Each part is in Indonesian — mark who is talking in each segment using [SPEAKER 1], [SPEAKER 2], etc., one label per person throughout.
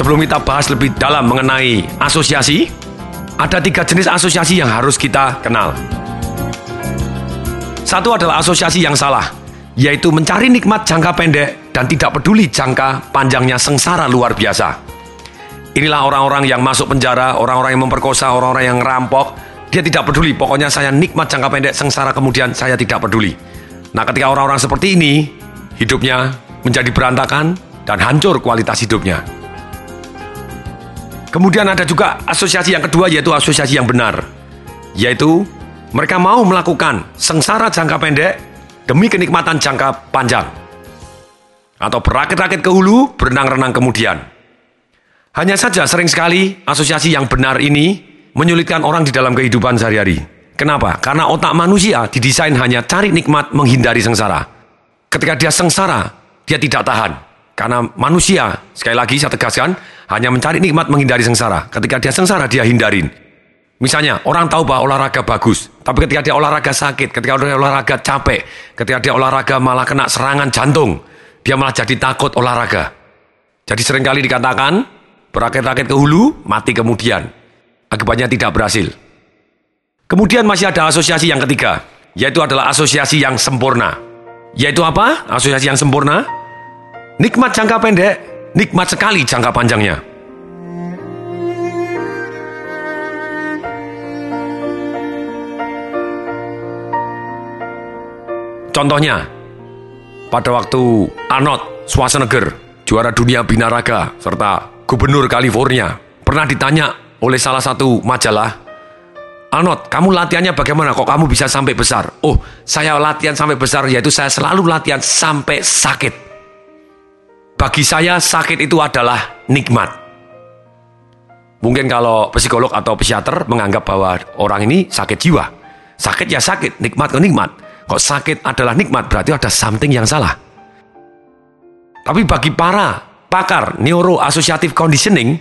[SPEAKER 1] sebelum kita bahas lebih dalam mengenai asosiasi, ada tiga jenis asosiasi yang harus kita kenal. Satu adalah asosiasi yang salah, yaitu mencari nikmat jangka pendek dan tidak peduli jangka panjangnya sengsara luar biasa. Inilah orang-orang yang masuk penjara, orang-orang yang memperkosa, orang-orang yang ngerampok. Dia tidak peduli, pokoknya saya nikmat jangka pendek, sengsara kemudian saya tidak peduli. Nah ketika orang-orang seperti ini, hidupnya menjadi berantakan dan hancur kualitas hidupnya. Kemudian ada juga asosiasi yang kedua yaitu asosiasi yang benar. Yaitu mereka mau melakukan sengsara jangka pendek demi kenikmatan jangka panjang. Atau berakit-rakit ke hulu, berenang-renang kemudian. Hanya saja sering sekali asosiasi yang benar ini menyulitkan orang di dalam kehidupan sehari-hari. Kenapa? Karena otak manusia didesain hanya cari nikmat menghindari sengsara. Ketika dia sengsara, dia tidak tahan. Karena manusia, sekali lagi saya tegaskan, hanya mencari nikmat menghindari sengsara. Ketika dia sengsara, dia hindarin. Misalnya, orang tahu bahwa olahraga bagus, tapi ketika dia olahraga sakit, ketika dia olahraga capek, ketika dia olahraga malah kena serangan jantung, dia malah jadi takut olahraga. Jadi sering kali dikatakan, berakit-rakit ke hulu, mati kemudian. Akibatnya tidak berhasil. Kemudian masih ada asosiasi yang ketiga, yaitu adalah asosiasi yang sempurna. Yaitu apa? Asosiasi yang sempurna? Nikmat jangka pendek, nikmat sekali jangka panjangnya. Contohnya, pada waktu Arnold Schwarzenegger, juara dunia binaraga, serta gubernur California, pernah ditanya oleh salah satu majalah, Arnold, kamu latihannya bagaimana? Kok kamu bisa sampai besar? Oh, saya latihan sampai besar, yaitu saya selalu latihan sampai sakit. Bagi saya, sakit itu adalah nikmat. Mungkin kalau psikolog atau psikiater menganggap bahwa orang ini sakit jiwa. Sakit ya sakit, nikmat ke nikmat. Kok sakit adalah nikmat berarti ada something yang salah. Tapi bagi para pakar neuroassociative conditioning,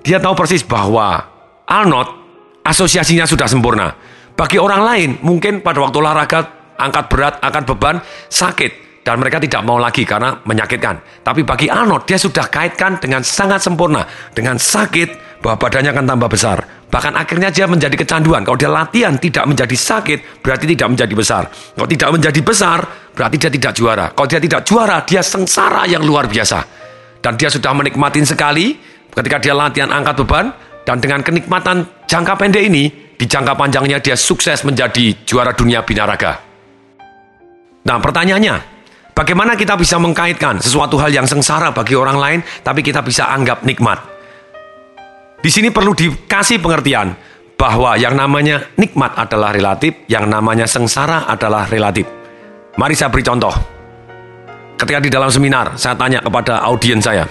[SPEAKER 1] dia tahu persis bahwa Arnold asosiasinya sudah sempurna. Bagi orang lain, mungkin pada waktu olahraga, angkat berat, angkat beban, sakit. Dan mereka tidak mau lagi karena menyakitkan. Tapi bagi Arnold, dia sudah kaitkan dengan sangat sempurna. Dengan sakit, bahwa badannya akan tambah besar. Bahkan akhirnya dia menjadi kecanduan. Kalau dia latihan tidak menjadi sakit, berarti tidak menjadi besar. Kalau tidak menjadi besar, berarti dia tidak juara. Kalau dia tidak juara, dia sengsara yang luar biasa. Dan dia sudah menikmatin sekali ketika dia latihan angkat beban, dan dengan kenikmatan jangka pendek ini, di jangka panjangnya dia sukses menjadi juara dunia binaraga. Nah pertanyaannya, bagaimana kita bisa mengkaitkan sesuatu hal yang sengsara bagi orang lain, tapi kita bisa anggap nikmat? Di sini perlu dikasih pengertian bahwa yang namanya nikmat adalah relatif, yang namanya sengsara adalah relatif. Mari saya beri contoh. Ketika di dalam seminar, saya tanya kepada audiens saya,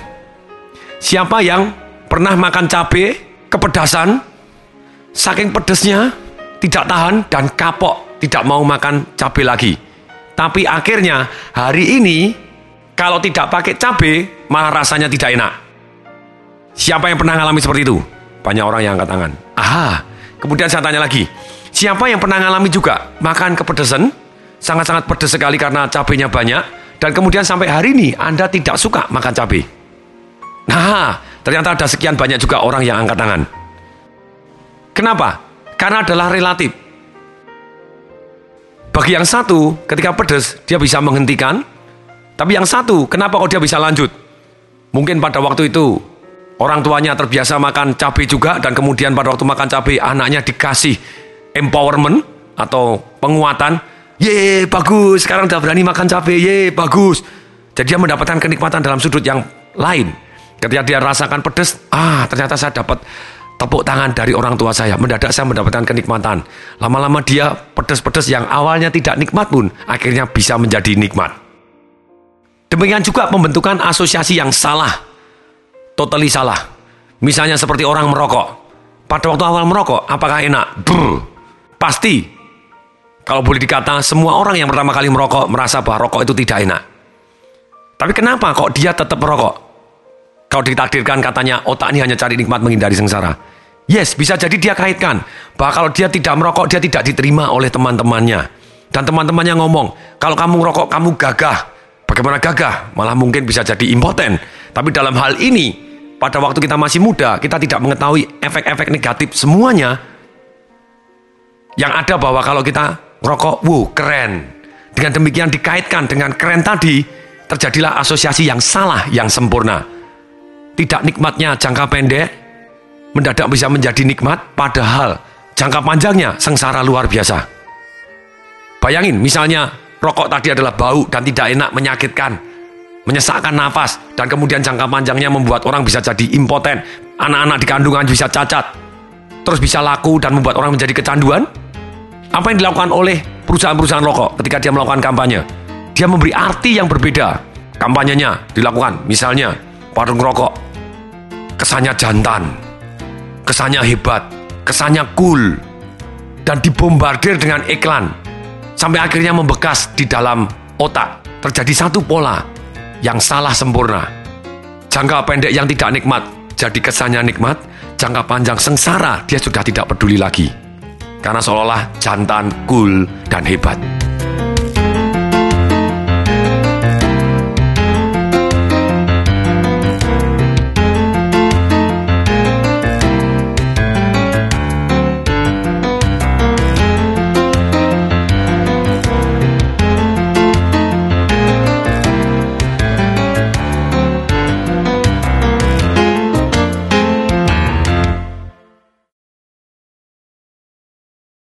[SPEAKER 1] siapa yang pernah makan cabai kepedasan, saking pedesnya, tidak tahan dan kapok, tidak mau makan cabai lagi. Tapi akhirnya hari ini, kalau tidak pakai cabai, malah rasanya tidak enak. Siapa yang pernah mengalami seperti itu? Banyak orang yang angkat tangan. Aha, kemudian saya tanya lagi. Siapa yang pernah mengalami juga makan kepedesan? Sangat-sangat pedas sekali karena cabenya banyak. Dan kemudian sampai hari ini Anda tidak suka makan cabai. Nah, ternyata ada sekian banyak juga orang yang angkat tangan. Kenapa? Karena adalah relatif. Bagi yang satu, ketika pedas, dia bisa menghentikan. Tapi yang satu, kenapa kok dia bisa lanjut? Mungkin pada waktu itu Orang tuanya terbiasa makan cabai juga dan kemudian pada waktu makan cabai anaknya dikasih empowerment atau penguatan. Ye, bagus. Sekarang udah berani makan cabai. Ye, bagus. Jadi dia mendapatkan kenikmatan dalam sudut yang lain. Ketika dia rasakan pedas, ah ternyata saya dapat tepuk tangan dari orang tua saya. Mendadak saya mendapatkan kenikmatan. Lama-lama dia pedas-pedas yang awalnya tidak nikmat pun akhirnya bisa menjadi nikmat. Demikian juga pembentukan asosiasi yang salah totally salah. Misalnya seperti orang merokok. Pada waktu awal merokok, apakah enak? Brr, pasti. Kalau boleh dikata, semua orang yang pertama kali merokok merasa bahwa rokok itu tidak enak. Tapi kenapa kok dia tetap merokok? Kalau ditakdirkan katanya otak ini hanya cari nikmat menghindari sengsara. Yes, bisa jadi dia kaitkan bahwa kalau dia tidak merokok, dia tidak diterima oleh teman-temannya. Dan teman-temannya ngomong, kalau kamu merokok, kamu gagah. Bagaimana gagah? Malah mungkin bisa jadi impoten. Tapi dalam hal ini, pada waktu kita masih muda, kita tidak mengetahui efek-efek negatif semuanya. Yang ada bahwa kalau kita rokok, wow keren. Dengan demikian dikaitkan dengan keren tadi, terjadilah asosiasi yang salah, yang sempurna. Tidak nikmatnya jangka pendek, mendadak bisa menjadi nikmat, padahal jangka panjangnya sengsara luar biasa. Bayangin, misalnya rokok tadi adalah bau dan tidak enak, menyakitkan, menyesakkan nafas, dan kemudian jangka panjangnya membuat orang bisa jadi impoten, anak-anak di kandungan bisa cacat, terus bisa laku dan membuat orang menjadi kecanduan. Apa yang dilakukan oleh perusahaan-perusahaan rokok ketika dia melakukan kampanye? Dia memberi arti yang berbeda. Kampanyenya dilakukan, misalnya warung rokok, kesannya jantan, kesannya hebat, kesannya cool, dan dibombardir dengan iklan sampai akhirnya membekas di dalam otak. Terjadi satu pola yang salah sempurna. Jangka pendek yang tidak nikmat jadi kesannya nikmat, jangka panjang sengsara dia sudah tidak peduli lagi. Karena seolah-olah jantan, cool, dan hebat.